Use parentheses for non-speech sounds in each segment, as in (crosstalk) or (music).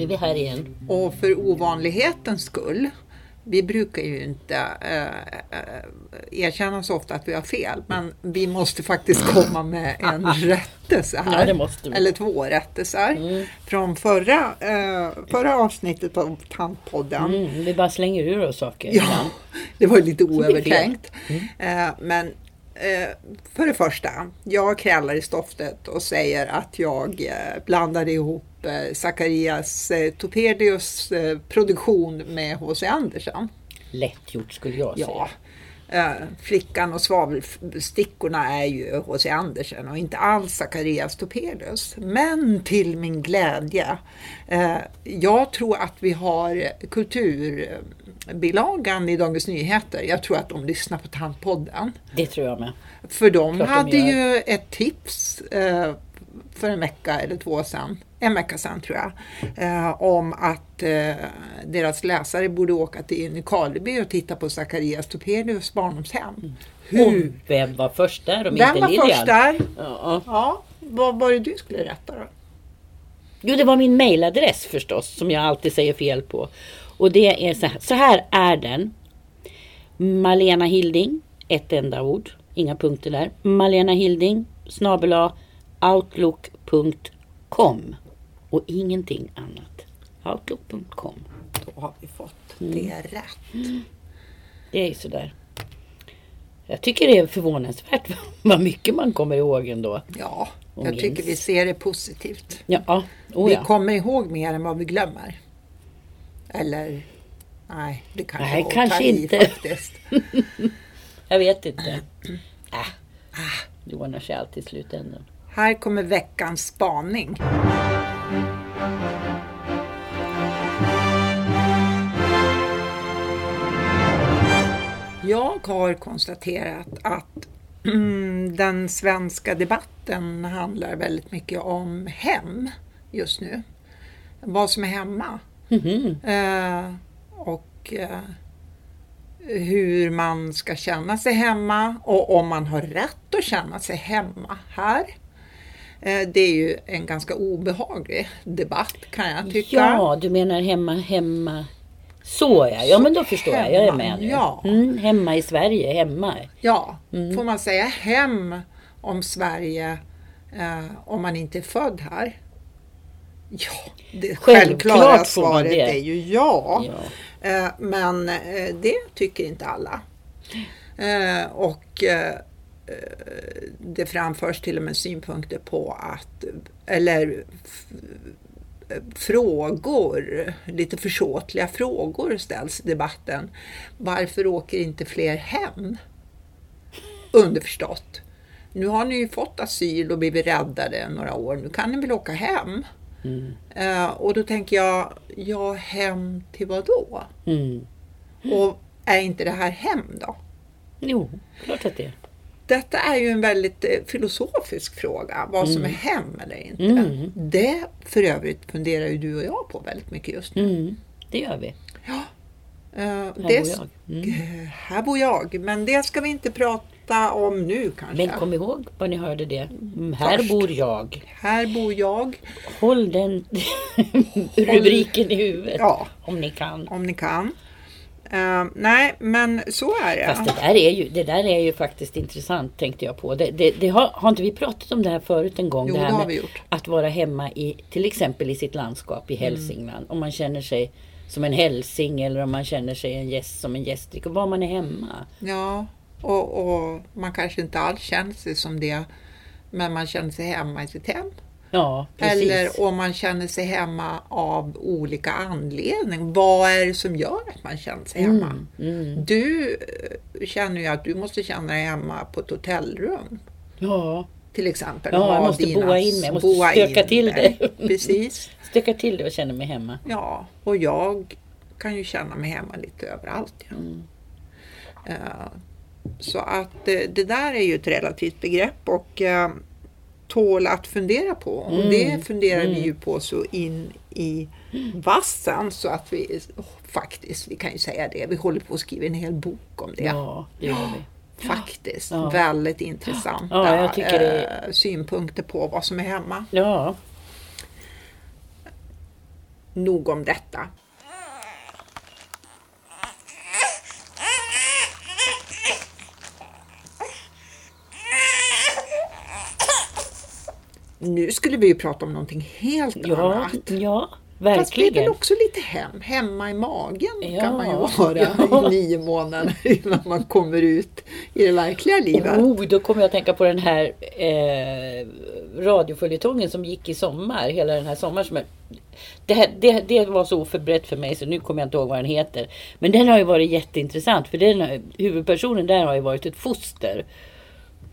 nu är vi här igen. och för ovanlighetens skull, vi brukar ju inte eh, eh, erkänna så ofta att vi har fel, men vi måste faktiskt komma med en (laughs) rättelse här. Ja. Eller två rättelser. Från förra, eh, förra avsnittet av Tantpodden. Mm, vi bara slänger ur oss saker. Ja, ibland. (laughs) det var lite oövertänkt. Eh, Men eh, för det första, jag krälar i stoftet och säger att jag eh, blandade ihop eh, Zacharias eh, Topelius eh, produktion med H.C. Andersen. Lätt gjort skulle jag säga. Ja. Flickan och svavelstickorna är ju H.C. Andersen och inte alls Zacharias Topelius. Men till min glädje, jag tror att vi har kulturbilagan i Dagens Nyheter. Jag tror att de lyssnar på Tantpodden. Det tror jag med. För de Klart de hade gör. ju ett tips för en vecka eller två sedan, en vecka sedan tror jag, eh, om att eh, deras läsare borde åka till Nykarleby och titta på Zacharias Topelius barndomshem. Hur? Och vem var först där om Vem inte var Lilian? först där? Ja. Ja, vad var det du skulle rätta då? Jo, det var min mailadress förstås som jag alltid säger fel på. Och det är så här, så här är den. Malena Hilding, ett enda ord, inga punkter där. Malena Hilding snabel outlook.com och ingenting annat. Outlook.com. Då har vi fått Mm. det rätt. Det är sådär. Jag tycker det är förvånansvärt (laughs) vad mycket man kommer ihåg ändå. Ja, jag minns. tycker vi ser det positivt. Ja, ja. Oh, vi ja. kommer ihåg mer än vad vi glömmer. Eller, nej, det kan Nej, ta kanske i inte. (laughs) faktiskt. Jag vet inte. Äh, (clears throat) det ordnar sig alltid i slutändan. Här kommer veckans spaning. Jag har konstaterat att mm, den svenska debatten handlar väldigt mycket om hem just nu. Vad som är hemma. Mhm. Eh, och eh, hur man ska känna sig hemma och om man har rätt att känna sig hemma här. Eh, det är ju en ganska obehaglig debatt kan jag tycka. Ja, du menar hemma, hemma. Så ja, ja men då förstår jag. Jag är med nu. Ja. Mm, hemma i Sverige, hemma. Ja, Mm. får man säga hem om Sverige eh, om man inte är född här? Ja, det Självklart självklara man svaret är ju ja. Ja. Eh, Men eh, det tycker inte alla. Eh, Och eh, det framförs till och med synpunkter på att, eller eh, frågor, lite försåtliga frågor ställs i debatten. Varför åker inte fler hem? Underförstått. Nu har ni ju fått asyl och blivit räddade några år, nu kan ni väl åka hem? Mm. Eh, och då tänker jag, ja hem till vad då? Mm. Och är inte det här hem då? Jo, klart att det är. Detta är ju en väldigt eh, filosofisk fråga, vad som är hem eller inte. Mm. Det för övrigt funderar ju du och jag på väldigt mycket just nu. Mm. Det gör vi. Eh, Här det, bor jag. Mm. Eh, Här bor jag, men det ska vi inte prata om nu kanske. Men kom ihåg vad ni hörde det. Mm, här Först. bor jag. Här bor jag, Håll den (laughs) rubriken i huvudet. Ja. Om ni kan. om ni kan. Eh, nej, men så är det. Fast det där, är ju, det där är ju faktiskt intressant tänkte jag på. Det, det, det har, har inte vi pratat om det här förut en gång? Jo, det det har vi gjort. Att vara hemma i till exempel i sitt landskap i Mm. Hälsingland. Om man känner sig som en hälsing eller om man känner sig en gäst som en gästrik. Och var man är hemma. Ja, och, och man kanske inte alls känner sig som det, men man känner sig hemma i sitt hem. Ja. Eller om man känner sig hemma av olika anledningar. Vad är det som gör att man känner sig hemma? Mm. Du eh, känner ju att du måste känna dig hemma på ett hotellrum. Ja, Till exempel. Ja, jag måste dina- boa in mig. Jag måste stöka till dig. det. (laughs) Precis. stöka till det och känna mig hemma. Ja, och jag kan ju känna mig hemma lite överallt. Ja. Mm. Eh, Så att eh, det där är ju ett relativt begrepp och eh, tål att fundera på. Och Mm. det funderar vi ju på så in i vassen så att vi oh, faktiskt, vi kan ju säga det, vi håller på att skriva en hel bok om det. Ja, det gör vi. (gasps) Faktiskt, Ja. väldigt intressanta Ja, det- eh, synpunkter på vad som är hemma. Ja, nog om detta. Nu skulle vi ju prata om någonting helt Ja, annat. ja Fast det är väl verkligen. också lite hem, hemma i magen Ja, kan man ju (laughs) vara ja. i nio månader (laughs) innan man kommer ut i det verkliga livet. Oh, då kommer jag att tänka på den här eh, radioföljetongen som gick i sommar. Hela den här sommaren. Som är, det, det, det var så oförberett för mig så nu kommer jag inte ihåg vad den heter. Men den har ju varit jätteintressant för den, huvudpersonen där har ju varit ett foster.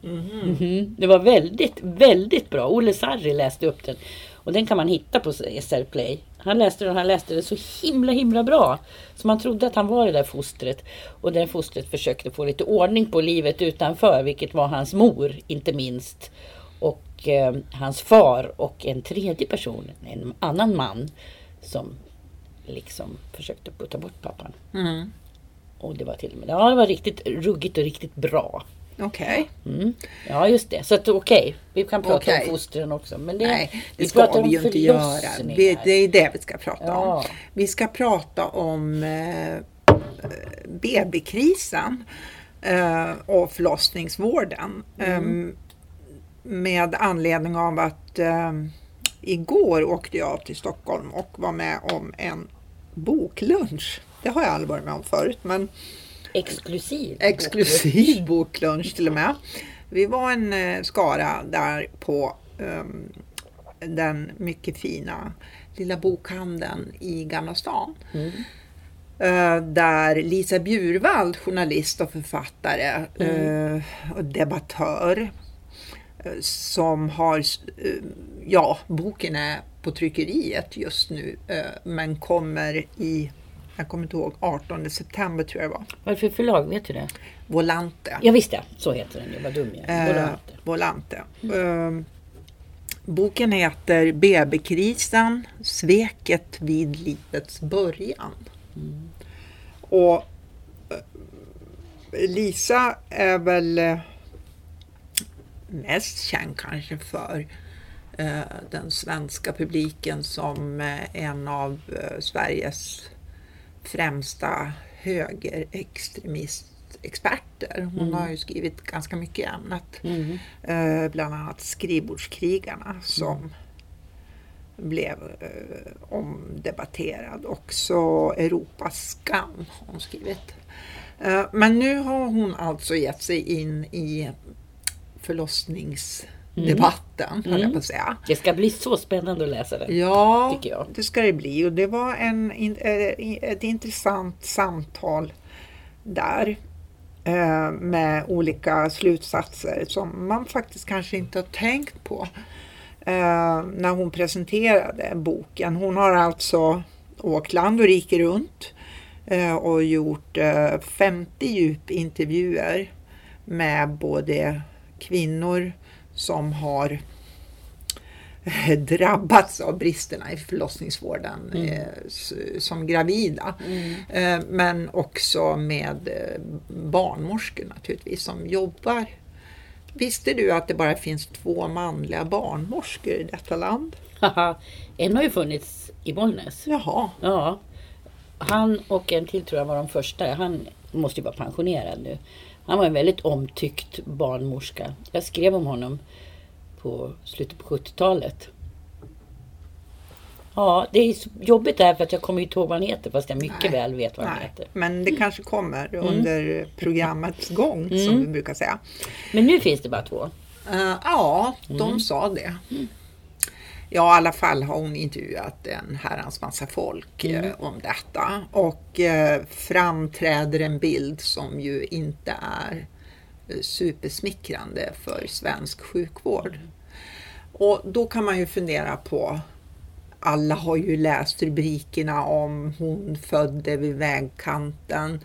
Mhm. Det var väldigt, väldigt bra. Olle Sarri läste upp den. Och den kan man hitta på SR Play. Han läste den han läste det så himla himla bra. Så man trodde att han var det där fostret. Och det fostret försökte få lite ordning på livet utanför. Vilket var hans mor inte minst. Och eh, hans far och en tredje person. En annan man. Som liksom försökte putta bort pappan. Mm. Och det var till och med, ja det var riktigt ruggigt och riktigt bra. Okej. Mm. Ja just det, så att okej, vi kan prata Okej. om fostren också. Men det, Nej, det vi ska vi ju inte göra. förlossningar. Det, är det vi ska prata Ja. om. Vi ska prata om eh, BB-krisen eh, och förlossningsvården. Eh, med anledning av att eh, igår åkte jag till Stockholm och var med om en boklunch. Det har jag aldrig varit med om förut, men Exklusiv. exklusiv boklunch till och med. Vi var en eh, skara där på ehm, den mycket fina lilla bokhandeln i Gamla stan. Eh, där Lisa Bjurvald, journalist och författare eh, och debattör, eh, som har, ja, boken är på tryckeriet just nu, men kommer i, jag kommer inte ihåg, 18 september tror jag det var. Varför förlag, vet du det? Volante. Ja visst ja, så heter den ju. Vad dum jag är. Eh, Volante. Volante. Eh, boken heter BB-krisen, sveket vid livets början. Och eh, Lisa är väl eh, mest känd kanske för den svenska publiken som en av Sveriges främsta högerextremistexperter. Hon har ju skrivit ganska mycket i ämnet. Mm. Eh, bland annat Skrivbordskrigarna som blev eh, omdebatterad. Också Europas skam har hon skrivit. Eh, men nu har hon alltså gett sig in i förlossningsdebatten, höll jag på att säga. Det ska bli så spännande att läsa den. Ja, tycker jag. det ska det bli. Och det var en, eh, ett intressant samtal där eh, med olika slutsatser som man faktiskt kanske inte har tänkt på eh, när hon presenterade boken. Hon har alltså åkt land och rike runt och gjort eh, 50 djupintervjuer med både kvinnor som har drabbats av bristerna i förlossningsvården eh, s- som gravida. Eh, men också med eh, barnmorskor naturligtvis som jobbar. Visste du att det bara finns två manliga barnmorskor i detta land? En har ju funnits i Bollnäs. Jaha, Ja. Han och en till tror jag var de första. Han måste ju vara pensionerad nu. Han var en väldigt omtyckt barnmorska. Jag skrev om honom på slutet på 70-talet. Ja, det är jobbigt där för att jag kommer inte ihåg vad han heter fast jag mycket Nej. väl vet vad han nej. heter. Men det kanske kommer Mm. under programmets gång som vi brukar säga. Men nu finns det bara två. Eh, ja, Mm. de sa det. Ja, i alla fall har hon intervjuat en herrans massa folk Mm. eh, om detta. Och eh, framträder en bild som ju inte är eh, supersmickrande för svensk sjukvård. Och då kan man ju fundera på alla har ju läst rubrikerna om hon födde vid vägkanten.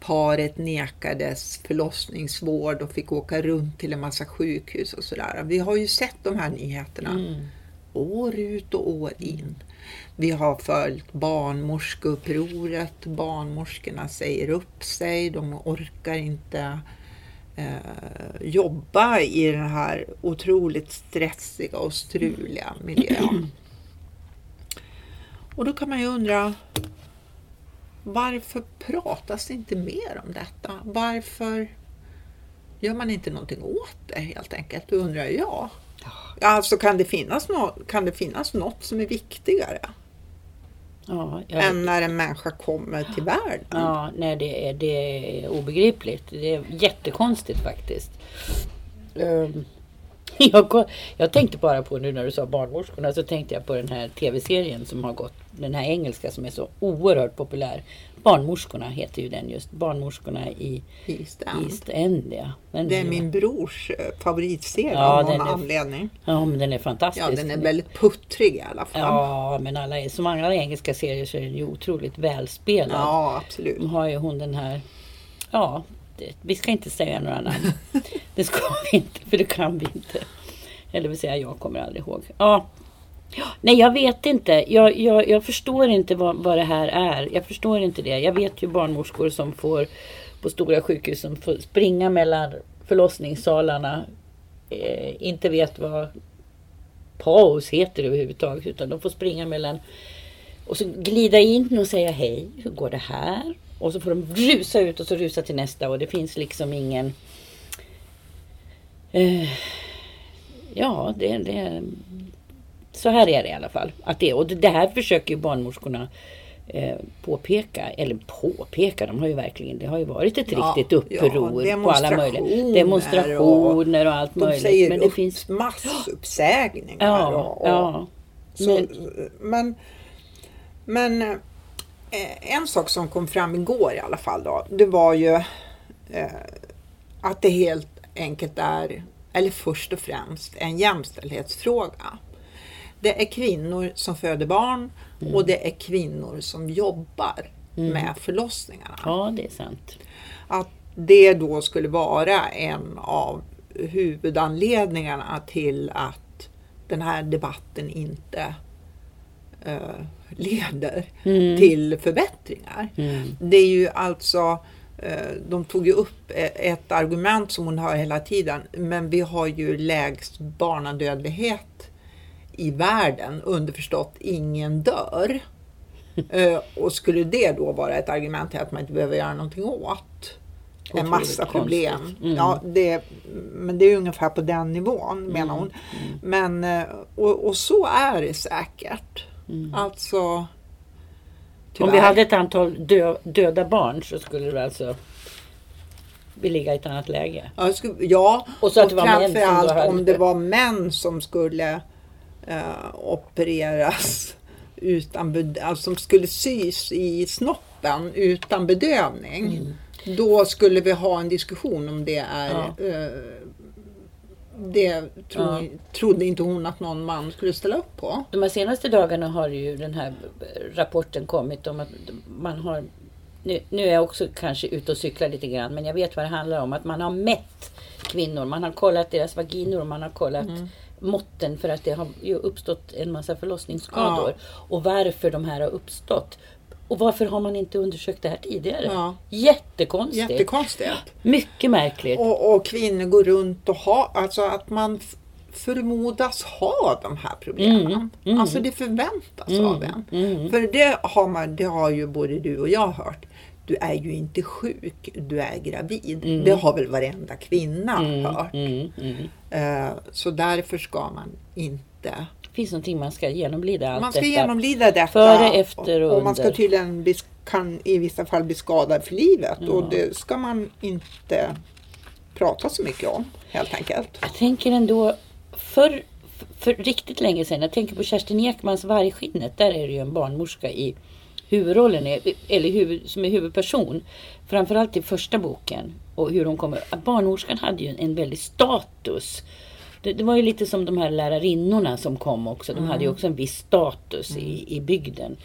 Paret nekades förlossningsvård och fick åka runt till en massa sjukhus och sådär. Vi har ju sett de här nyheterna år ut och år in. Vi har följt barnmorskeupproret. Barnmorskorna säger upp sig. De orkar inte eh, jobba i den här otroligt stressiga och struliga miljön. Och då kan man ju undra varför pratas det inte mer om detta? Varför gör man inte någonting åt det helt enkelt? Då undrar jag. Alltså kan det, finnas något, kan det finnas något som är viktigare Ja, jag, än när en människa kommer till världen? ja nej, det är, det är obegripligt. Det är jättekonstigt faktiskt. Ehm, (laughs) jag, jag tänkte bara på nu när du sa barnmorskorna så tänkte jag på den här tv-serien som har gått. Den här engelska som är så oerhört populär. Barnmorskorna heter ju den just. Barnmorskorna i East End. East End. Ja. Den Det är min brors eh, favoritserie Ja, av någon är- anledning. Ja men den är fantastisk. Ja, den är väldigt puttrig i alla fall. Ja men alla, som alla engelska serier så är den ju otroligt välspelad. Ja, absolut. De har ju hon den här... Ja, det, vi ska inte säga några namn. (laughs) det ska vi inte, för det kan vi inte. Eller vill säga, jag kommer aldrig ihåg. Ja. Nej, jag vet inte. Jag, jag, jag förstår inte vad, vad det här är. Jag förstår inte det. Jag vet ju barnmorskor som får på stora sjukhus som får springa mellan förlossningssalarna. Eh, inte vet vad paus heter överhuvudtaget. Utan de får springa mellan och så glida in och säga hej, hur går det här? Och så får de rusa ut och så rusa till nästa och det finns liksom ingen... Eh, ja, det, det... Så här är det i alla fall. Att det, och det, här försöker ju barnmorskorna eh, påpeka. Eller påpeka, de har ju verkligen... Det har ju varit ett Ja, riktigt uppror ja, på alla möjliga... demonstrationer och allt De möjligt. säger Men det upp finns... massuppsägningar. Ja, och, och, ja. Så, men, men eh, en sak som kom fram igår i alla fall då, det var ju eh, att det helt enkelt är, eller först och främst, en jämställdhetsfråga. Det är kvinnor som föder barn och det är kvinnor som jobbar med förlossningarna. Ja, det är sant. Att det då skulle vara en av huvudanledningarna till att den här debatten inte eh, leder till förbättringar. Det är ju alltså eh, de tog ju upp e- ett argument som hon har hela tiden, men vi har ju lägst barnadödlighet i världen, underförstått ingen dör. (laughs) Eh, och skulle det då vara ett argument till att man inte behöver göra någonting åt en massa problem. Mm. Ja, det, men det är ungefär på den nivån menar hon. Mm. Men, eh, och, och så är det säkert. Alltså Mm. Om tyvärr. vi hade ett antal dö, döda barn så skulle det alltså vi ligga i ett annat läge. Ja, jag skulle, ja Och så att då framförallt om det var män som skulle eh, opereras utan alltså som skulle sys i snoppen utan bedövning. Mm. Då skulle vi ha en diskussion om det är Ja. eh, det tro, trodde inte hon att någon man skulle ställa upp på. De här senaste dagarna har ju den här rapporten kommit om att man har nu, nu är jag också kanske ute och cyklar lite grann men jag vet vad det handlar om. Att man har mätt kvinnor. Man har kollat deras vaginor och man har kollat måtten för att det har ju uppstått en massa förlossningsskador. Och varför de här har uppstått. Och varför har man inte undersökt det här tidigare? Ja. Jättekonstigt. Jättekonstigt. Mycket märkligt. Och, och kvinnor går runt och har, alltså att man förmodas ha de här problemen. Mm, Alltså det förväntas av en. För det har, man, det har ju både du och jag hört. Du är ju inte sjuk, du är gravid. Det har väl varenda kvinna hört. Mm, mm. Eh, så därför ska man inte... Det finns någonting man ska genomlida allt Man ska detta. genomlida detta. Före, efter och och, man ska under. tydligen bli, kan i vissa fall bli skadad för livet. Och det ska man inte prata så mycket om helt enkelt. Jag tänker ändå, för, för riktigt länge sedan, jag tänker på Kerstin Ekmans Vargskinnet. Där är det ju en barnmorska i huvudrollen, eller huvud, som är huvudperson. Framförallt i första boken. Och hur hon kommer, barnmorskan hade ju en, väldig status. Det, det var ju lite som de här lärarinnorna som kom också. De hade ju också en viss status i, i bygden.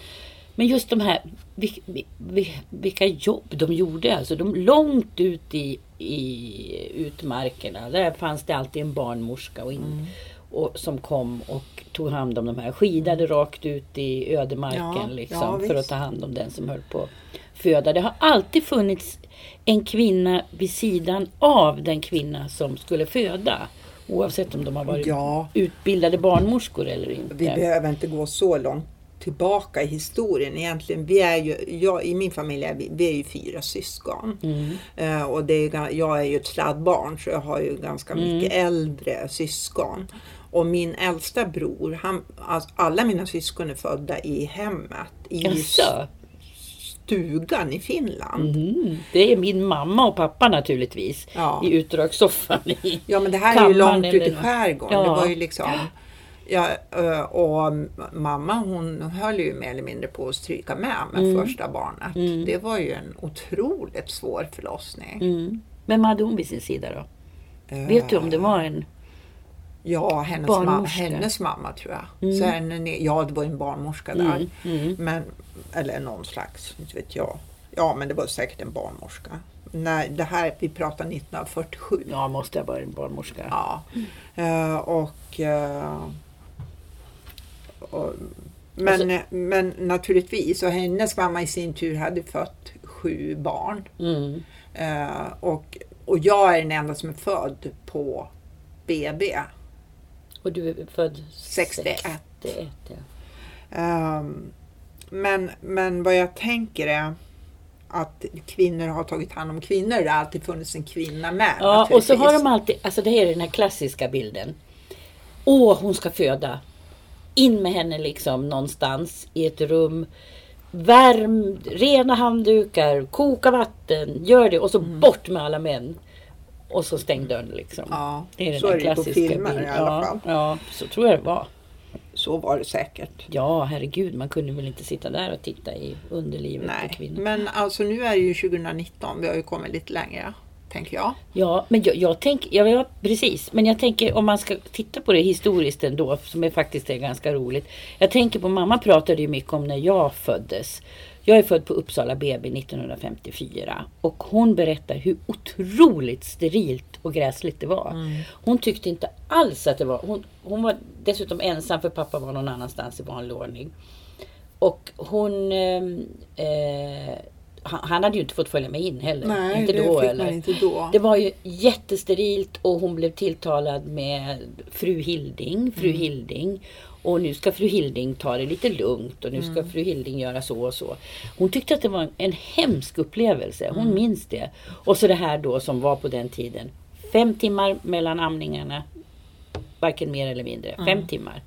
Men just de här, vil- vil- vilka jobb de gjorde. Alltså de långt ut i, i utmarkerna. Där fanns det alltid en barnmorska och in, och, som kom och tog hand om de här. Skidade rakt ut i ödemarken Ja, liksom, ja, för att ta hand om den som höll på att föda. Det har alltid funnits en kvinna vid sidan av den kvinna som skulle föda. Oavsett om de har varit Ja. utbildade barnmorskor eller inte. Vi behöver inte gå så långt tillbaka i historien. Egentligen, vi är ju, jag, I min familj är vi, vi är ju fyra syskon. Mm. Eh, och det är, jag är ju ett sladdbarn så jag har ju ganska Mm. mycket äldre syskon. Och min äldsta bror, han, alltså, alla mina syskon är födda i hemmet. I Jaså? stugan i Finland. Mm. Det är min mamma och pappa naturligtvis. Ja. I utdragssoffan. I. Ja men det här är ju långt ute i skärgården. Ja. Det var ju liksom, ja, ö, och mamma hon höll ju mer eller mindre på att stryka med med Mm. första barnet. Det var ju en otroligt svår förlossning. Mm. Vem hade hon vid sin sida då? Eh, Vet du om det var en... Ja, hennes, ma- hennes mamma tror jag. Så henne, ja, det var en barnmorska där. Mm. Men, eller någon slags, inte vet jag. Ja, men det var säkert en barnmorska. Nej, det här, vi pratar 1947. Ja, måste ha varit en barnmorska. Ja. Eh, och, eh, och men, men naturligtvis, och hennes mamma i sin tur hade fött sju barn. Mm. Eh, och, och jag är den enda som är född på BB. Och du är född 61. 61 ja. Ehm, men, men vad jag tänker är att kvinnor har tagit hand om kvinnor. Det har alltid funnits en kvinna med. Ja, och så har de alltid, alltså det här är den här klassiska bilden. Åh, hon ska föda. In med henne liksom någonstans i ett rum. Värm, rena handdukar, koka vatten, gör det och så bort med alla män. Och så stäng dörren liksom. Ja, det är den så är det på filmer i bilden. alla ja, fall. Ja, så tror jag det var. Så var det säkert. Ja, herregud, man kunde väl inte sitta där och titta i underlivet på Nej, kvinnor. men alltså nu är det ju 2019. Vi har ju kommit lite längre, tänker jag. Ja, men jag, jag tänker, ja, ja precis, men jag tänker om man ska titta på det historiskt ändå, som är faktiskt är ganska roligt. Jag tänker på, mamma pratade ju mycket om när jag föddes. Jag är född på Uppsala BB 1954 och hon berättar hur otroligt sterilt och gräsligt det var. Hon tyckte inte alls att det var, hon, hon var dessutom ensam för pappa var någon annanstans i vanlig ordning. Och hon ehm, eh, han, han hade ju inte fått följa med in heller. Nej, inte det då fick eller? man inte då. Det var ju jättesterilt och hon blev tilltalad med fru Hilding, fru Mm. Hilding. Och nu ska fru Hilding ta det lite lugnt och nu ska Mm. fru Hilding göra så och så. Hon tyckte att det var en hemsk upplevelse. Hon Mm. minns det. Och så det här då som var på den tiden. Fem timmar mellan amningarna. Varken mer eller mindre. Mm. Fem timmar.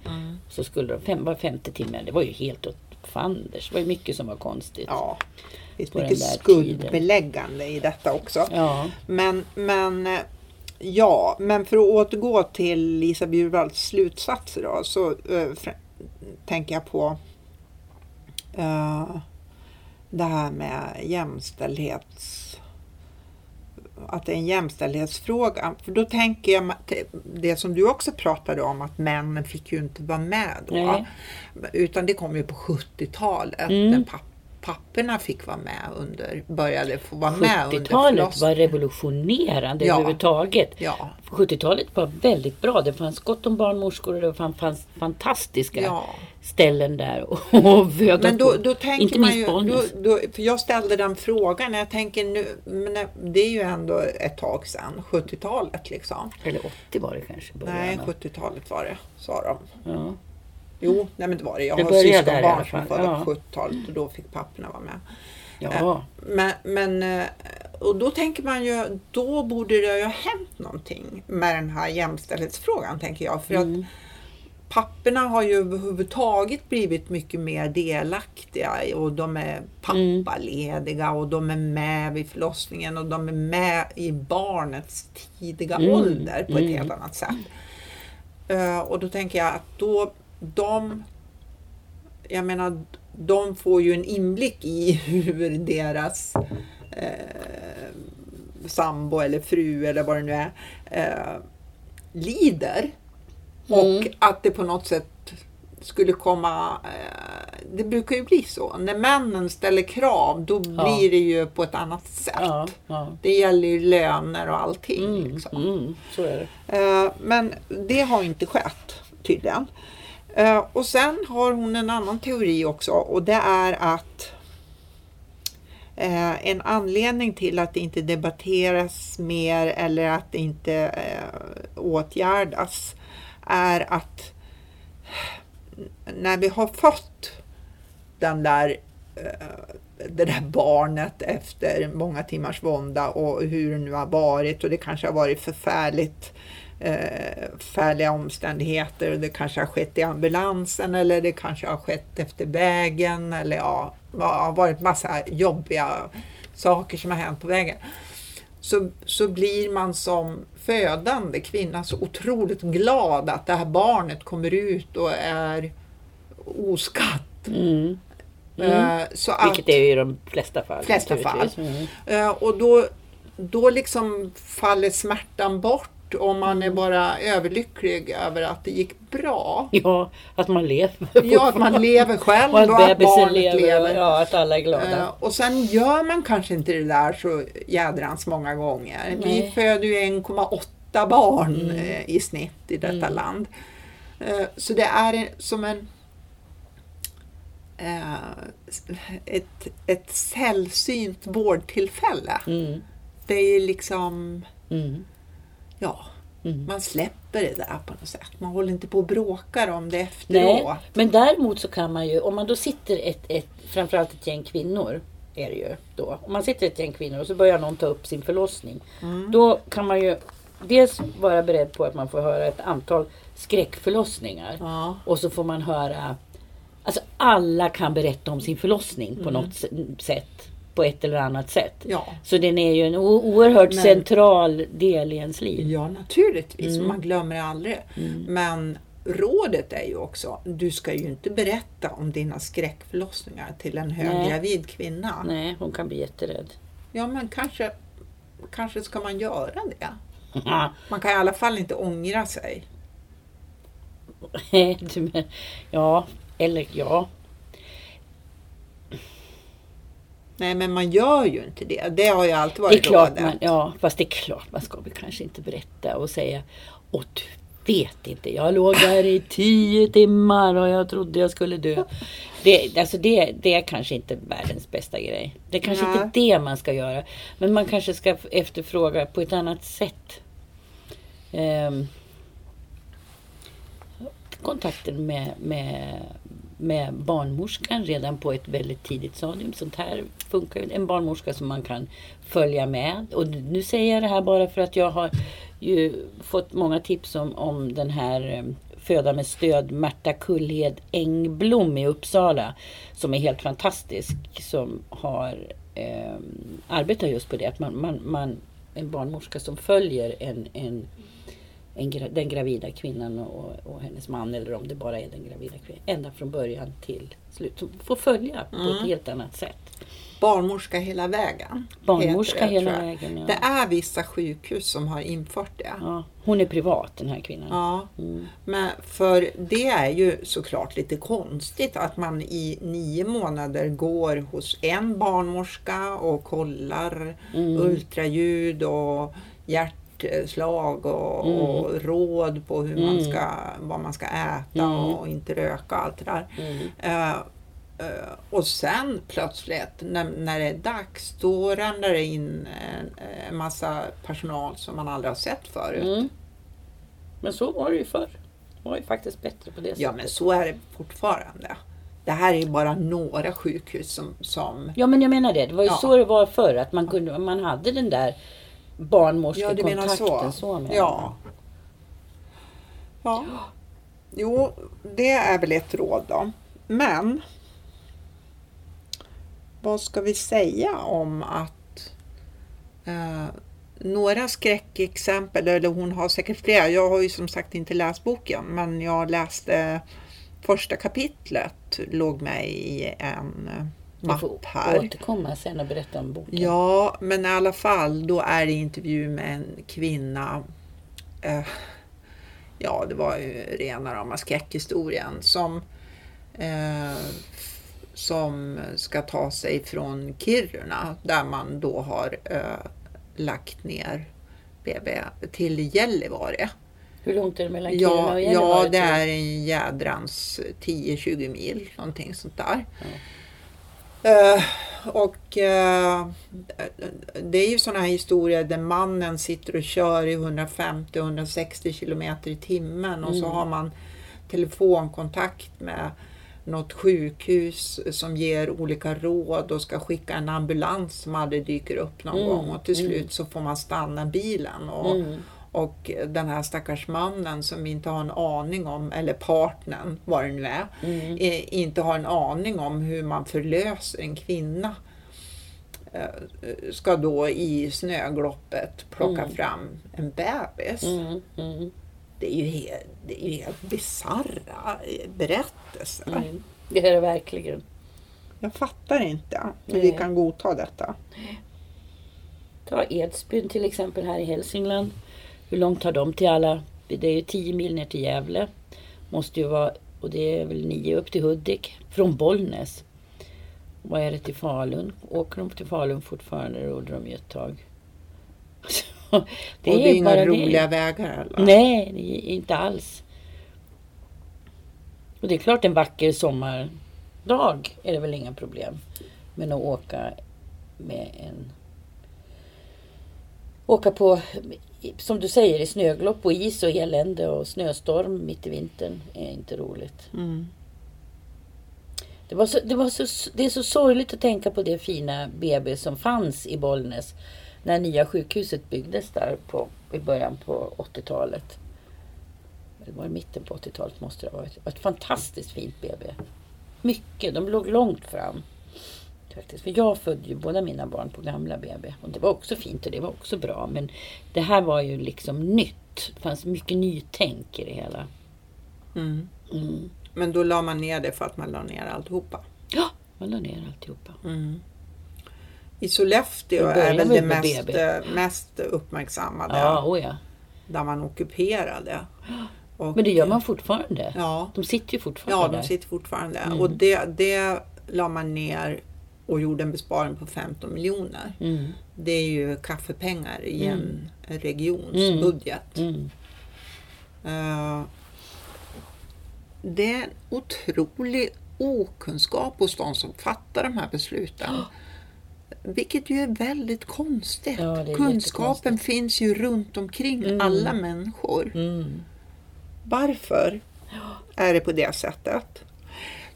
Så skulle de, fem, var femte timme. Det var ju helt åt fanders. Det var ju mycket som var konstigt. Ja, det finns den mycket skuldbeläggande i detta också. Ja. Men, men eh, ja, men för att återgå till Lisa Bjurvalds slutsatser då, så fr- tänker jag på eh, det här med jämställdhets att det är en jämställdhetsfråga. För då tänker jag det som du också pratade om att männen fick ju inte vara med då. Nej. Utan det kom ju på 70-talet Mm. när papp, papporna fick vara med under, började få vara med under 70-talet var revolutionerande Ja. överhuvudtaget. Ja, 70-talet var väldigt bra. Det fanns gott om barnmorskor och det fanns, fantastiska ja. ställen där och (laughs) Men då, då tänker Inte man ju, då, då, för jag ställde den frågan, jag tänker nu, men det är ju ändå ett tag sedan, 70-talet liksom. Eller 80 var det kanske. Nej, av. 70-talet var det, sa de. Ja. Jo, nej men det var det. Jag Det har syskonbarn som är födda ja. på 70-talet och då fick papporna vara med. ja. Men, men, eh, och då tänker man ju, då borde det ju ha hänt någonting med den här jämställdhetsfrågan tänker jag. För Mm. att papporna har ju överhuvudtaget blivit mycket mer delaktiga och de är pappalediga och de är med vid förlossningen och de är med i barnets tidiga Mm. ålder på ett Mm. helt annat sätt. Eh, och då tänker jag att då de jag menar, de får ju en inblick i hur deras eh, sambo eller fru eller vad det nu är eh, lider. Och Mm. att det på något sätt skulle komma, eh, det brukar ju bli så, när männen ställer krav då blir det ju på ett annat sätt. Ja, ja. Det gäller ju löner och allting. Mm, Liksom. mm, så är det. Eh, Men det har inte skett tydligen. Eh, och sen har hon en annan teori också och det är att eh, en anledning till att det inte debatteras mer eller att det inte eh, åtgärdas är att när vi har fått den där, eh, det där barnet efter många timmars vånda och hur det nu har varit och det kanske har varit förfärligt eh, förfärliga omständigheter och det kanske har skett i ambulansen eller det kanske har skett efter vägen eller ja, det har varit massa jobbiga saker som har hänt på vägen. Så, så blir man som födande kvinna så otroligt glad att det här barnet kommer ut och är oskatt. Mm. Eh, Så att, Vilket är ju i de flesta fall. Flesta fall. Mm. Eh, Och då, då liksom faller smärtan bort och man är bara överlycklig över att det gick bra. Ja, att man lever. Ja, att man lever själv och att och att barnet lever. lever. Ja, att alla är glada. Eh, Och sen gör man kanske inte det där så jädrans många gånger. Vi Nej. föder ju 1,8 barn Mm. eh, i snitt i detta Mm. land. Eh, Så det är som en ett, ett sällsynt vårdtillfälle. Mm. Det är liksom, Mm. Ja, Mm. man släpper det där på något sätt. Man håller inte på och bråkar om det Nej, efteråt. men däremot så kan man ju, om man då sitter ett, ett, framförallt ett gäng kvinnor, är det ju då. Om man sitter ett gäng kvinnor och så börjar någon ta upp sin förlossning. Mm. Då kan man ju dels vara beredd på att man får höra ett antal skräckförlossningar. Ja. Och så får man höra, alltså alla kan berätta om sin förlossning på Mm. något sätt. På ett eller annat sätt. Ja. Så den är ju en oerhört Men- central del i ens liv. Ja, naturligtvis. Mm. Man glömmer aldrig. Men rådet är ju också, du ska ju inte berätta om dina skräckförlossningar till en höggravid kvinna. Nej, hon kan bli jätterädd. Ja, men kanske, kanske ska man göra det. (laughs) Man kan i alla fall inte ångra sig. (laughs) Ja, eller ja. Nej, men man gör ju inte det. Det har ju alltid Det är varit klart man, ja, fast det är klart man ska väl kanske inte berätta och säga Åh du vet inte, jag låg där i tio timmar och jag trodde jag skulle dö. Det, alltså det, det är kanske inte världens bästa grej. Det är kanske Nej. inte det man ska göra. Men man kanske ska efterfråga på ett annat sätt. Ehm, kontakten med, med, med barnmorskan redan på ett väldigt tidigt stadium. Sånt här funkar ju. En barnmorska som man kan följa med. Och nu säger jag det här bara för att jag har ju fått många tips om, om den här eh, Föda med stöd Märta Kullhed Engblom i Uppsala. Som är helt fantastisk. Som har eh, arbetat just på det. Att man, man, man, en barnmorska som följer en, en en, den gravida kvinnan och, och hennes man eller om det bara är den gravida kvinnan. Ända från början till slut. Som får följa på Mm. ett helt annat sätt. Barnmorska hela vägen. Barnmorska det, hela vägen. Ja. Det är vissa sjukhus som har infört det. Ja, hon är privat den här kvinnan. Ja, Mm. men för det är ju såklart lite konstigt att man i nio månader går hos en barnmorska och kollar Mm. ultraljud och hjärtslag och, Mm. och råd på hur man Mm. ska, vad man ska äta Mm. och inte röka och allt det där. Eh, eh, och sen plötsligt när, när det är dags då ramlar det in en, en massa personal som man aldrig har sett förut. Mm. Men så var det ju förr. Det var ju faktiskt bättre på det sättet. Ja men så är det fortfarande. Det här är ju bara några sjukhus som, som Ja men jag menar det. Det var ju Ja. så det var förr. Att man, kunde, man hade den där Ja, du menar så. barnmorskekontakten. Så. menar Ja. ja. Jo, det är väl ett råd då. Men vad ska vi säga om att eh, några skräckexempel, eller hon har säkert flera. Jag har ju som sagt inte läst boken, men jag läste första kapitlet, låg med i en eh, mapp här. återkomma sen och berätta om boken. Ja, men i alla fall, då är det intervju med en kvinna. Eh, ja, det var ju rena rama skräckhistorien som, eh, som ska ta sig från Kiruna där man då har eh, lagt ner BB till Gällivare. Hur långt är det mellan Kiruna Ja, och ja, Gällivare? det tror jag? är en jädrans 10-20 mil, någonting sånt där. Eh, och eh, det är ju sådana här historier där mannen sitter och kör i 150-160 kilometer i timmen och så Mm. har man telefonkontakt med, något sjukhus som ger olika råd och ska skicka en ambulans som aldrig dyker upp någon Mm, gång och till mm. slut så får man stanna bilen. Och, Mm. Och den här stackars mannen som inte har en aning om, eller partnern, vad det nu är, Mm. eh, inte har en aning om hur man förlöser en kvinna eh, ska då i snögloppet plocka Mm. fram en bebis. Mm. Mm. Det är ju helt, det är ju helt bisarra berättelser. Mm. Det är det verkligen. Jag fattar inte hur vi kan godta detta. Ta Edsbyn till exempel här i Hälsingland. Hur långt har de till alla? Det är ju 10 mil ner till Gävle. Måste ju vara, och det är väl 9 upp till Hudik. Från Bollnäs. Vad är det till Falun? Åker de till Falun fortfarande? Det gjorde de ju ett tag. (laughs) Det och det är inga bara roliga vägar eller? Nej, det är inte alls. Och det är klart en vacker sommardag är det väl inga problem. Men att åka med en... Åka på, som du säger, i snöglopp och is och elände och snöstorm mitt i vintern är inte roligt. Mm. Det, var så, det, var så, det är så sorgligt att tänka på det fina BB som fanns i Bollnäs när nya sjukhuset byggdes där på, i början på 80-talet. Eller var det mitten på 80-talet måste det ha varit. Det var ett fantastiskt fint BB. Mycket, de låg långt fram. Faktiskt. För jag födde ju båda mina barn på gamla BB. Och det var också fint och det var också bra. Men det här var ju liksom nytt. Det fanns mycket nytänk i det hela. Mm. Mm. Men då la man ner det för att man la ner alltihopa. Ja, man la ner alltihopa. Mm. I Sollefteå är väl det mest, eh, mest uppmärksammade. Ja, oh ja. Där man ockuperade. Och, Men det gör man fortfarande. Ja, De sitter ju fortfarande ja de sitter fortfarande. Mm. Och det, det la man ner och gjorde en besparing på 15 miljoner. Mm. Det är ju kaffepengar i en regions Mm. budget. Mm. Eh, det är en otrolig okunskap hos de som fattar de här besluten. Vilket ju är väldigt konstigt. Ja, är Kunskapen finns ju runt omkring Mm. alla människor. Mm. Varför är det på det sättet?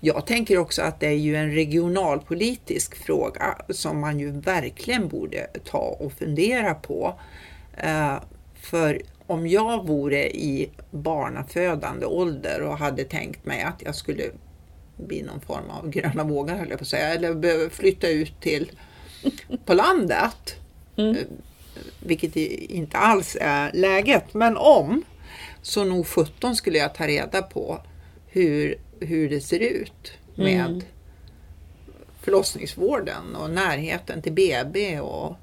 Jag tänker också att det är ju en regionalpolitisk fråga som man ju verkligen borde ta och fundera på. Eh, För om jag vore i barnafödande ålder och hade tänkt mig att jag skulle bli någon form av gröna vågar höll jag på att säga, eller flytta ut till på landet, Mm. eh, vilket inte alls är läget, men om så nog 17 skulle jag ta reda på hur, hur det ser ut med Mm. förlossningsvården och närheten till BB och,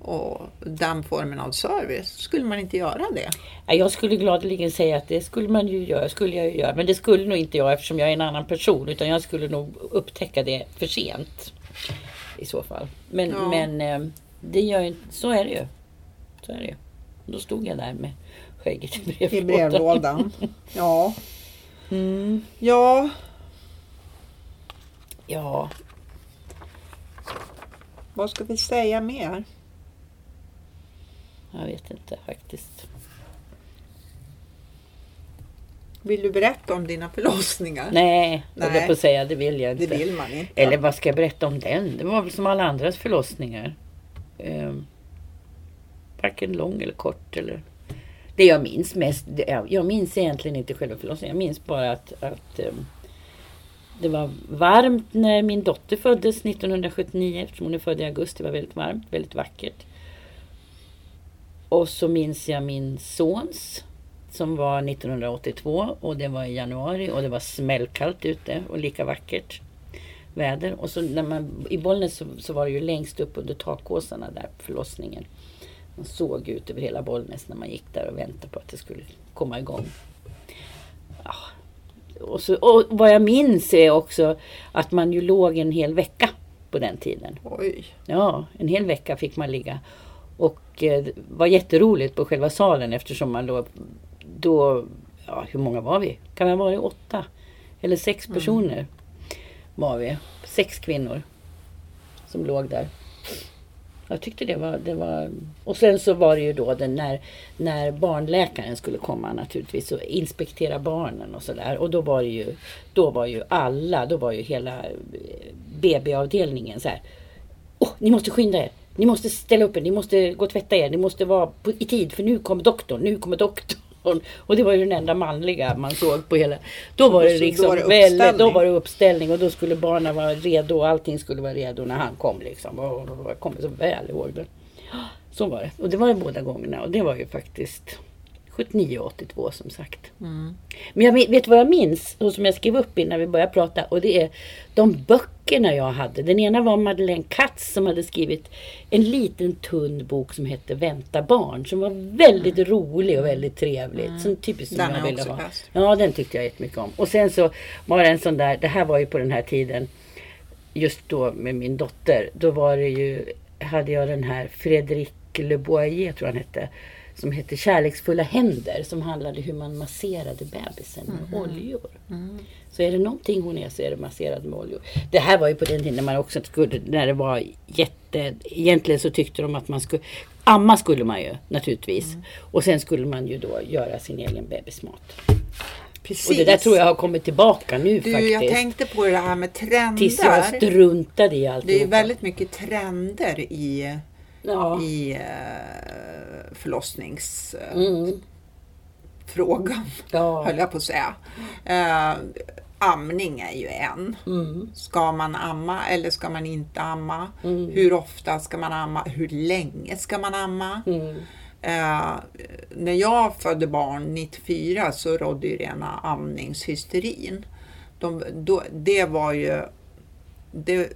och den formen av service. Skulle man inte göra det? Ja, Jag skulle gladeligen säga att det skulle man ju göra, skulle jag ju göra. Men det skulle nog inte jag eftersom jag är en annan person. Utan jag skulle nog upptäcka det för sent. I så fall. Men, Ja. men eh, det gör ju så är det ju. Så är det ju. Då stod jag där med skägget i brevlådan. I brevlådan. (laughs) Ja. Mm. ja, Ja, vad ska vi säga mer? jag vet inte faktiskt. Vill du berätta om dina förlossningar? Nej, Nej. Jag på att säga. Det vill jag Det inte. vill man inte. Eller vad ska jag berätta om den? Det var väl som alla andras förlossningar. Um, varken lång eller kort. Eller... Det jag minns mest, jag- jag minns egentligen inte själva förlossningen. Jag minns bara att, att ehm, det var varmt när min dotter föddes 1979 eftersom hon är född i augusti. Det var väldigt varmt, väldigt vackert. Och så minns jag min sons som var 1982 och det var i januari och det var smällkallt ute och lika vackert väder. Och så när man, i Bollnäs så, så var det ju längst upp under takåsarna där på förlossningen. Man såg ut över hela Bollnäs när man gick där och väntade på att det skulle komma igång. Ja. Och, så, och vad jag minns är också att man ju låg en hel vecka på den tiden. Oj. Ja, en hel vecka fick man ligga. Och eh, det var jätteroligt på själva salen eftersom man låg då, ja hur många var vi? Kan vi ha varit åtta? Eller sex personer var vi. Sex kvinnor som låg där. Jag tyckte det var, det var... Och sen så var det ju då den när, när barnläkaren skulle komma naturligtvis och inspektera barnen och sådär. Och då var det ju, då var ju alla, då var ju hela eh, BB-avdelningen så här. Åh, ni måste skynda er! Ni måste ställa upp er, ni måste gå och tvätta er, ni måste vara på, i tid för nu kommer doktorn, nu kommer doktorn. Och det var ju den enda manliga man såg på hela... Då var det liksom då var det väldigt, då var det uppställning och då skulle barnen vara redo och allting skulle vara redo när han kom liksom. Och jag kommer så väl ihåg det. Så var det. Och det var det båda gångerna och det var ju faktiskt 79 och 82 som sagt. Men jag vet- vet vad jag minns och som jag skrev upp innan vi började prata och det är de böckerna jag hade. Den ena var Madeleine Katz som hade skrivit en liten tunn bok som hette Vänta barn som var väldigt rolig och väldigt trevlig. Som typiskt som Den jag ville ha. läst. Ja, den tyckte jag jättemycket om. Och sen så var det en sån där, det här var ju på den här tiden, just då med min dotter, då var det ju, hade jag den här Fredrik Le Boyer, tror jag han hette, som hette Kärleksfulla händer, som handlade hur man masserade bebisen med oljor. Så är det någonting hon är så är det masserad med oljor. Det här var ju på den tiden när man också skulle, när det var jätte, egentligen så tyckte de att man skulle, amma skulle man ju naturligtvis. Och sen skulle man ju då göra sin egen bebismat. Precis. Och det där tror jag har kommit tillbaka nu Du, faktiskt. jag tänkte på det här med Tills jag trender. struntade i allt. Det är väldigt mycket trender i, Ja. i eh, förlossningsfrågan, Mm. Ja. höll jag på att säga. Eh, amning är ju en. Mm. Ska man amma eller ska man inte amma? Mm. Hur ofta ska man amma? Hur länge ska man amma? Mm. Eh, när jag födde barn 94 så rådde ju rena amningshysterin. De, då, det var ju... Det,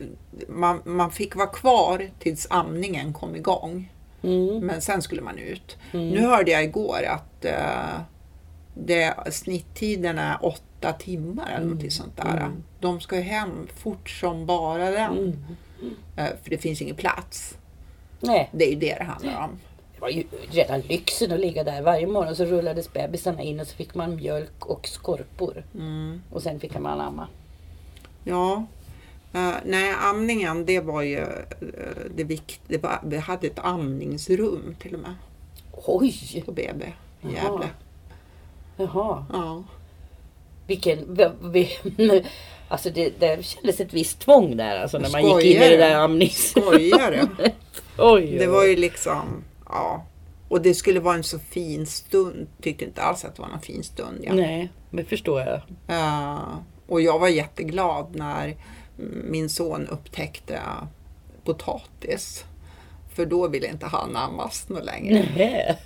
man, man fick vvara kvar tills amningen kom igång. Mm. Men sen skulle man ut. Nu hörde jag igår att eh, det, snitttiden är åtta timmar eller Mm. något sånt där. De ska ju hem fort som bara den. Mm. Eh, för det finns ingen plats. Nej, Det är ju det det handlar om. det var ju redan lyxen att ligga där. Varje morgon så rullades bebisarna in och så fick man mjölk och skorpor. Mm. Och sen fick man amma. Ja, Eh, nej amningen det var ju uh, det viktiga. Vi hade ett amningsrum till och med Oj! på BB i. Gävle. Jaha. Ja. Vilken... (laughs) Alltså det, det kändes ett visst tvång där alltså när man gick in i det där amnings... Skojar du? (laughs) Oj, Det var ju liksom, ja. Och det skulle vara en så fin stund. Tyckte inte alls att det var någon fin stund. Ja. Nej, men förstår jag. Eh, och jag var jätteglad när min son upptäckte potatis. För då ville inte han ammas längre. Nej.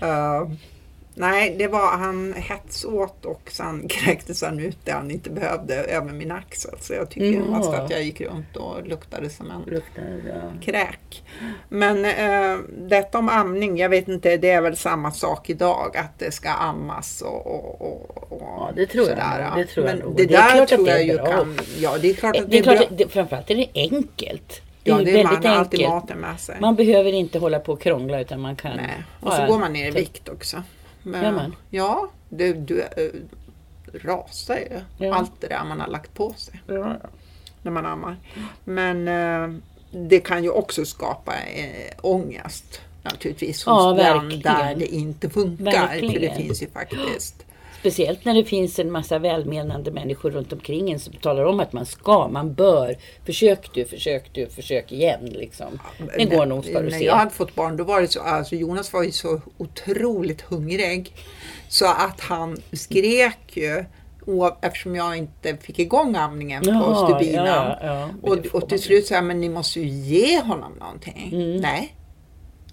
(laughs) Eh, nej, det var han hetsåt och sen (laughs) kräktes han ut det han inte behövde över min axel. Så jag tycker Ja. mest att jag gick runt och luktade som en Luktar bra. kräk. Men eh, detta om amning, jag vet inte, det är väl samma sak idag att det ska ammas och, och, och, och Ja, det tror jag sådär. nog, det tror jag Men nog. det, Det är där tror det är jag ju bra. kan, ja det är klart att Det är bra. klart, att det, framförallt är det enkelt. Det är ja, det är, väldigt man har alltid enkelt. maten med sig. Man behöver inte hålla på och krångla utan man kan... Nej. Och så går man ner i vikt också. Men? Ja, du, du äh, rasar ju. Ja. Allt det där man har lagt på sig Ja. när man ammar. Men eh, det kan ju också skapa eh, ångest naturligtvis hos Ja, den verkligen. där det inte funkar. För det Verkligen. finns ju faktiskt. Speciellt när det finns en massa välmenande människor runt omkring en som talar om att man ska, man bör. Försök du, försök du, försök igen liksom. Det går nog ska du När se. jag hade fått barn då var det så, alltså Jonas var ju så otroligt hungrig. Så att han skrek ju och, eftersom jag inte fick igång amningen på stubinen. ja, ja, och, och till slut sa jag, men ni måste ju ge honom någonting. Nej.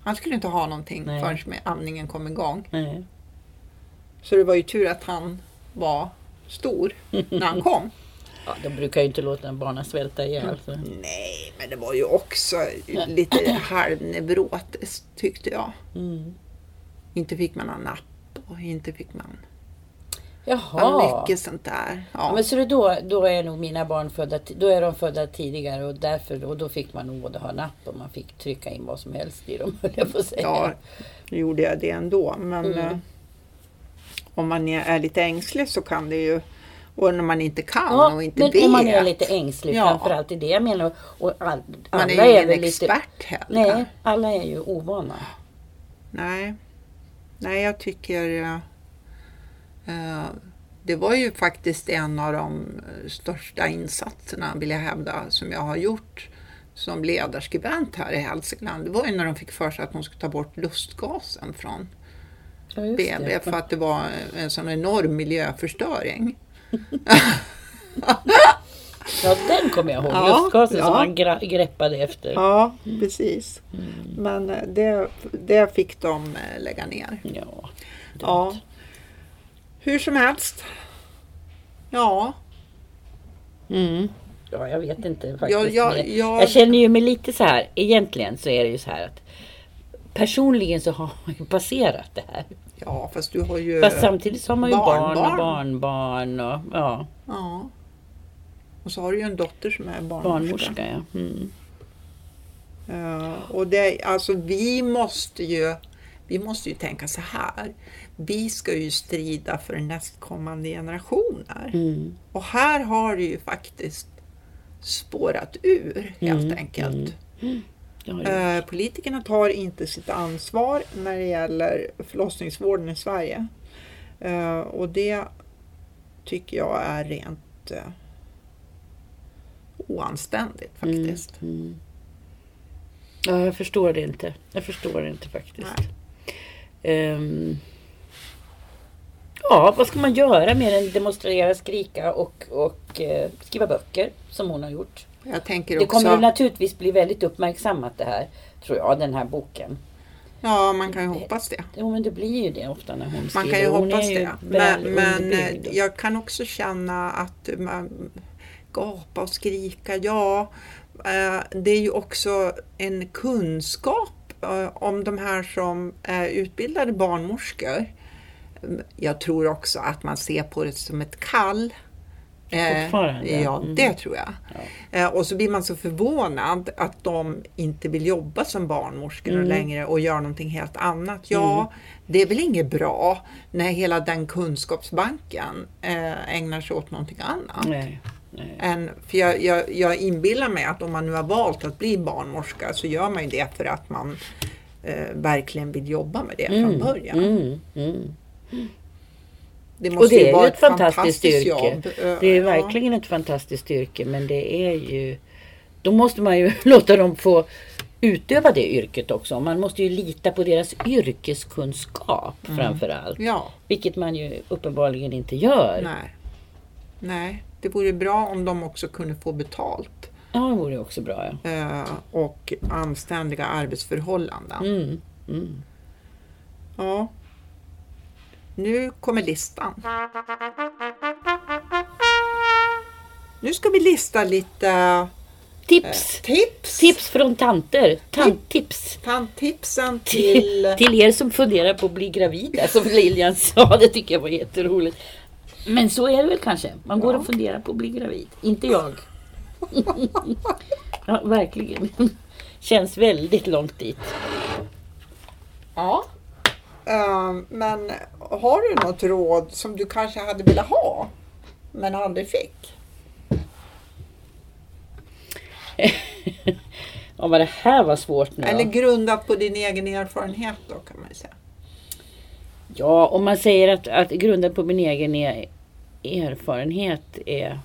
Han skulle inte ha någonting Nej. förrän amningen kom igång. Nej. Så det var ju tur att han var stor när han kom. (laughs) Ja, de brukar ju inte låta en barnen svälta ihjäl. Så. Nej, men det var ju också lite halvneurotiskt tyckte jag. Mm. Inte fick man ha napp och inte fick man Jaha. ja. mycket sånt där. Ja, Ja. men så då, då är nog mina barn födda, då är de födda tidigare och därför, och då fick man nog både ha napp och man fick trycka in vad som helst i dem, (laughs) höll jag på att säga. ja, nu gjorde jag det ändå. Men Mm. Om man är, är lite ängslig så kan det ju Och när man inte kan Ja, och inte men vet. om man är lite ängslig Ja. framförallt i det jag menar. Och all, Man alla är ju ingen väl expert heller. Nej, alla är ju ovana. Nej. Nej, jag tycker... eh, det var ju faktiskt en av de största insatserna, vill jag hävda, som jag har gjort som ledarskribent här i Hälsingland. Det var ju när de fick för sig att de skulle ta bort lustgasen från Ja, BB det. för att det var en sån enorm miljöförstöring. (laughs) Ja, den kommer jag ihåg. Ja, Lustgasen ja. som man greppade efter. Ja, precis. Men eh, det, det fick de eh, lägga ner. Ja. Ja. Hur som helst. Ja, Mm. Ja, jag vet inte faktiskt. Ja, ja, jag- jag känner ju mig lite så här. Egentligen så är det ju så här att personligen så har man ju passerat det här. ja fast du har ju... Fast samtidigt så har man ju barn och barnbarn. barnbarn och ja, Ja. Och så har du ju en dotter som är barnmorska. barnmorska. Ja. Mm. Ja, och det, alltså vi måste ju vi måste ju tänka så här. Vi ska ju strida för nästkommande generationer. Mm. Och här har det ju faktiskt spårat ur helt Mm, enkelt. Det. Eh, politikerna tar inte sitt ansvar när det gäller förlossningsvården i Sverige. Eh, och det tycker jag är rent eh, oanständigt faktiskt. Mm. Ja, jag förstår det inte. Jag förstår det inte faktiskt. Ehm, ja, vad ska man göra mer än demonstrera, skrika och, och skriva böcker som hon har gjort? Jag tänker Det också... kommer naturligtvis bli väldigt uppmärksammat det här, tror jag, den här boken. Ja, man kan ju hoppas det. Jo, men det blir ju det ofta när hon Man skriver. kan ju hoppas ju det. Men, men eh, jag kan också känna att man gapa och skrika, ja, eh, det är ju också en kunskap eh, om de här som är utbildade barnmorskor. Jag tror också att man ser på det som ett kall. Eh, Fortfarande? Ja, Mm. det tror jag. Eh, Och så blir man så förvånad att de inte vill jobba som barnmorskor Mm. längre och gör någonting helt annat. Ja, det är väl inget bra när hela den kunskapsbanken eh, ägnar sig åt någonting annat. Nej, nej. Än, för jag, jag, jag inbillar mig att om man nu har valt att bli barnmorska så gör man ju det för att man verkligen vill jobba med det från början. Mm, mm. Det Och måste det ju är vara ett ett fantastiskt yrke. jobb. Det är ja. verkligen ett fantastiskt yrke men det är ju... Då måste man ju (laughs) låta dem få utöva det yrket också. Man måste ju lita på deras yrkeskunskap framför allt. Ja. Vilket man ju uppenbarligen inte gör. Nej. Nej, det vore bra om de också kunde få betalt Ja, det vore också bra ja. eh, och anständiga arbetsförhållanden. Mm, mm. Ja. Nu kommer listan. Nu ska vi lista lite Tips! eh, tips. Tips från tanter. Tanttips. Tandtipsen Till, till... er som funderar på att bli gravida som Lilian sa. Det tycker jag var jätteroligt. Men så är det väl kanske. Man går och funderar på att bli gravid. Inte jag. (laughs) ja, verkligen. Känns väldigt långt dit. Ja. Eh, men har du något råd som du kanske hade velat ha men aldrig fick? (laughs) Ja, vad det här var svårt nu. Eller grundat på din egen erfarenhet då kan man säga. Ja, om man säger att, att grundat på min egen e- erfarenhet är...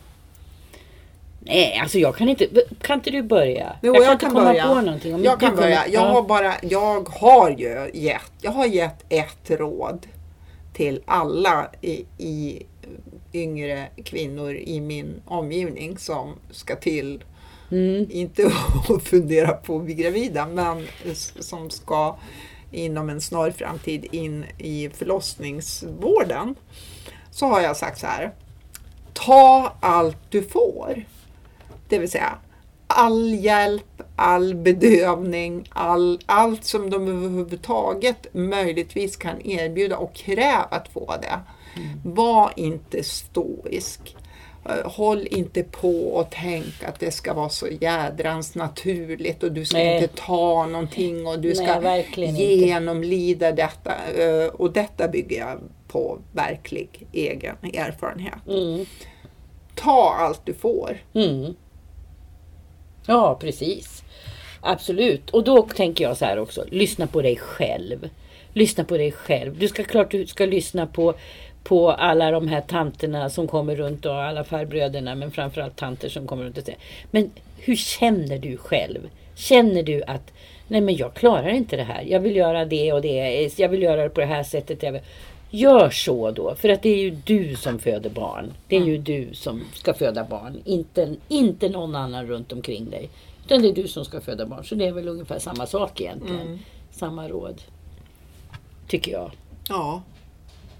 Nej, alltså jag kan inte... Kan inte du börja? Jo, jag kan jag inte kan komma börja. på någonting. Om Jag kan kommer- börja. Jag ja. har bara, jag har ju gett, jag har gett ett råd till alla i, i yngre kvinnor i min omgivning som ska till, Mm. inte (laughs) att fundera på att bli gravida, men som ska inom en snar framtid in i förlossningsvården. Så har jag sagt så här. Ta allt du får. Det vill säga all hjälp, all bedövning, all, allt som de överhuvudtaget möjligtvis kan erbjuda och kräva att få det. Var inte stoisk. Eh, Håll inte på och tänk att det ska vara så jädrans naturligt och du ska Nej. inte ta någonting och du Nej, ska verkligen inte. genomlida detta. Eh, Och detta bygger jag på verklig egen erfarenhet. Mm. ta allt du får. Mm. Ja, precis. Absolut. Och då tänker jag så här också. Lyssna på dig själv. Lyssna på dig själv. Du ska klart du ska lyssna på, på alla de här tanterna som kommer runt och alla farbröderna. Men framförallt tanter som kommer runt och säger. Men hur känner du själv? Känner du att nej men jag klarar inte det här. Jag vill göra det och det. Jag vill göra det på det här sättet. Gör så då. För att det är ju du som föder barn. Det är ju du som ska föda barn. Inte, inte någon annan runt omkring dig. Utan det är du som ska föda barn. Så det är väl ungefär samma sak egentligen. Samma råd. Tycker jag. Ja,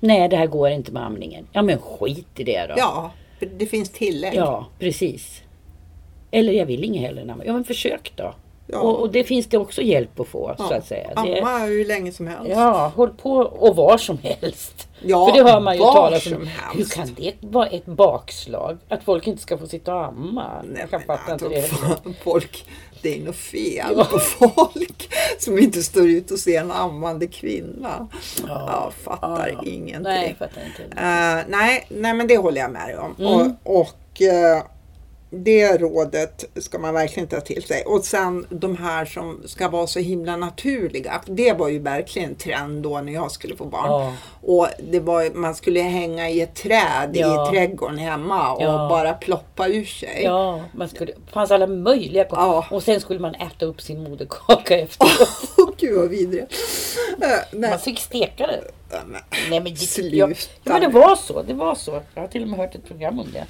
Nej, det här går inte med amningen. Ja, men skit i det då. ja det finns tillägg. Ja, precis. Eller jag vill inget amma. Ja, men försök då. Ja. Och, och det finns det också hjälp att få, så att säga. Det, Amma hur länge som helst. ja, håll på och var som helst. Ja, För det hör man ju talas om. Hur kan det vara ett bakslag? Att folk inte ska få sitta och amma? Nej, jag kan men fatta att inte det. (laughs) heller. folk, det är något fel Ja. på folk som inte står ut och ser en ammande kvinna. Jag fattar Ja, ja. ingenting. Nej, fattar inte. Eh, nej, nej, men det håller jag med dig om. Mm. Och, och eh, det rådet ska man verkligen ta till sig. Och sen de här som ska vara så himla naturliga. Det var ju verkligen trend då när jag skulle få barn. Ja. Och det var, man skulle hänga i ett träd Ja. i trädgården hemma och Ja. bara ploppa ur sig. Ja, man skulle, det fanns alla möjliga Ja. Och sen skulle man äta upp sin moderkaka efteråt. (laughs) Åh gud vad vidrigt. Eh. Man fick steka det. Nej men, det, Sluta. jag, ja, men det var så. Det var så. Jag har till och med hört ett program om det.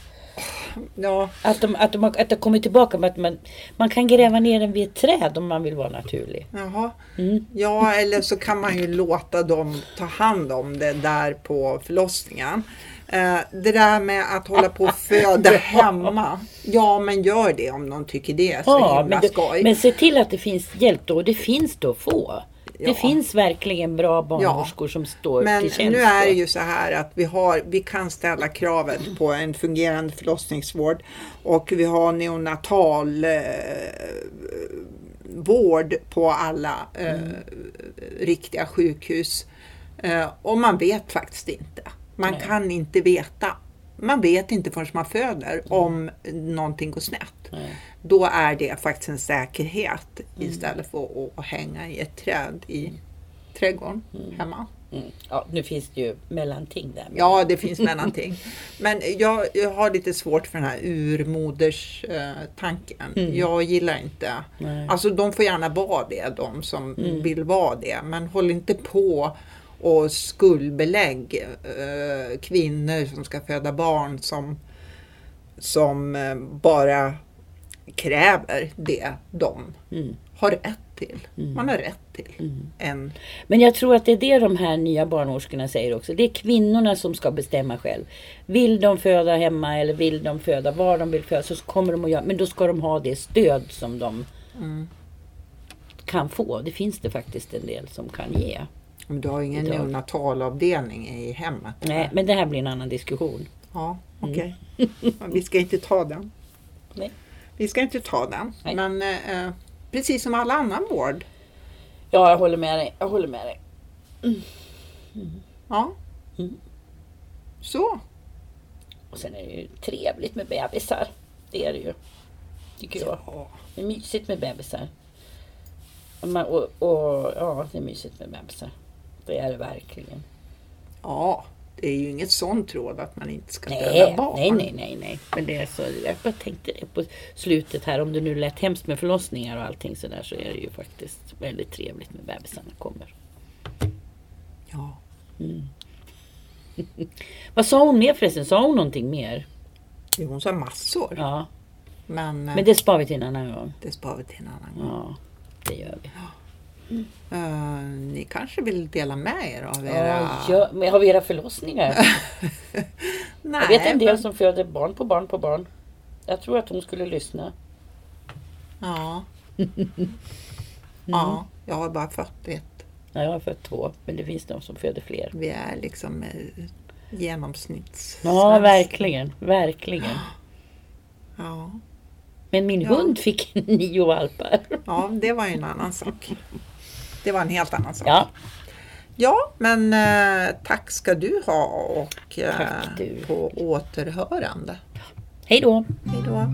Ja, Att de, att de, att det kommer tillbaka med att man, man kan gräva ner den vid ett träd om man vill vara naturlig. jaha. Mm. Ja, eller så kan man ju låta dem ta hand om det där på förlossningen. Eh, det där med att hålla på och föda (laughs) hemma. Ja, men gör det om någon tycker det är så Ja, himla men, det, skoj. men se till att det finns hjälp då. Och det finns då att få. Ja. Det finns verkligen bra barnmorskor som står Men till tjänst. nu är det ju så här att vi, har, vi kan ställa kravet på en fungerande förlossningsvård och vi har neonatal eh, vård på alla eh, riktiga sjukhus. Eh, och man vet faktiskt inte. Man Nej. kan inte veta. Man vet inte förrän man föder om någonting går snett. Nej. Då är det faktiskt en säkerhet istället för att hänga i ett träd i trädgården hemma. Mm. Ja, nu finns det ju mellanting där. Ja, det finns mellanting. Men jag, jag har lite svårt för den här urmoderstanken. Jag gillar inte. Nej. Alltså de får gärna vara det, de som vill vara det. Men håll inte på och skuldbelägg eh, kvinnor som ska föda barn som, som eh, bara kräver det de har rätt till. Man har rätt till en Men jag tror att det är det de här nya barnmorskorna säger också. Det är kvinnorna som ska bestämma själv. Vill de föda hemma eller vill de föda var de vill föda så kommer de att göra. Men då ska de ha det stöd som de kan få. Det finns det faktiskt en del som kan ge. Men Du har ju ingen neonatalavdelning i hemmet? Nej, men det här blir en annan diskussion. Ja, okej. Men (laughs) Vi ska inte ta den. Nej. Vi ska inte ta den. Nej. Men eh, precis som all annan vård. Ja, jag håller med dig. Jag håller med dig. Ja. Mm. Så. Och sen är det ju trevligt med bebisar. Det är det ju. Tycker jag. Ja. Det är mysigt med bebisar. Och, och, och ja, det är mysigt med bebisar. Det är det verkligen. ja, det är ju inget sånt råd att man inte ska Nej, barn. nej, nej, nej, nej. Men det är så, jag bara tänkte det på slutet här. Om det nu lät hemskt med förlossningar och allting sådär så är det ju faktiskt väldigt trevligt med bebisarna kommer. Ja. (laughs) Vad sa hon mer förresten? Sa hon någonting mer? Jo, Hon sa massor. Ja, Men, men det spar vi till en annan gång. det sparar vi till en annan gång. Ja, det gör vi. Eh, ni kanske vill dela med er av era... Ja, ja, vi era förlossningar? nej, (laughs) Jag vet en del men- som föder barn på barn på barn. Jag tror att hon skulle lyssna. Ja. (laughs) Mm. Ja, jag har bara fött ett. Ja, jag har fött två, men det finns de som föder fler. Vi är liksom eh, genomsnitts... Ja, verkligen, verkligen. (gasps) Ja. Men min Ja. hund fick (laughs) nio valpar. ja, det var ju en annan sak det var en helt annan sak. Ja. Ja, men eh, tack ska du ha och eh, du. på återhörande. Hej då! Hej då!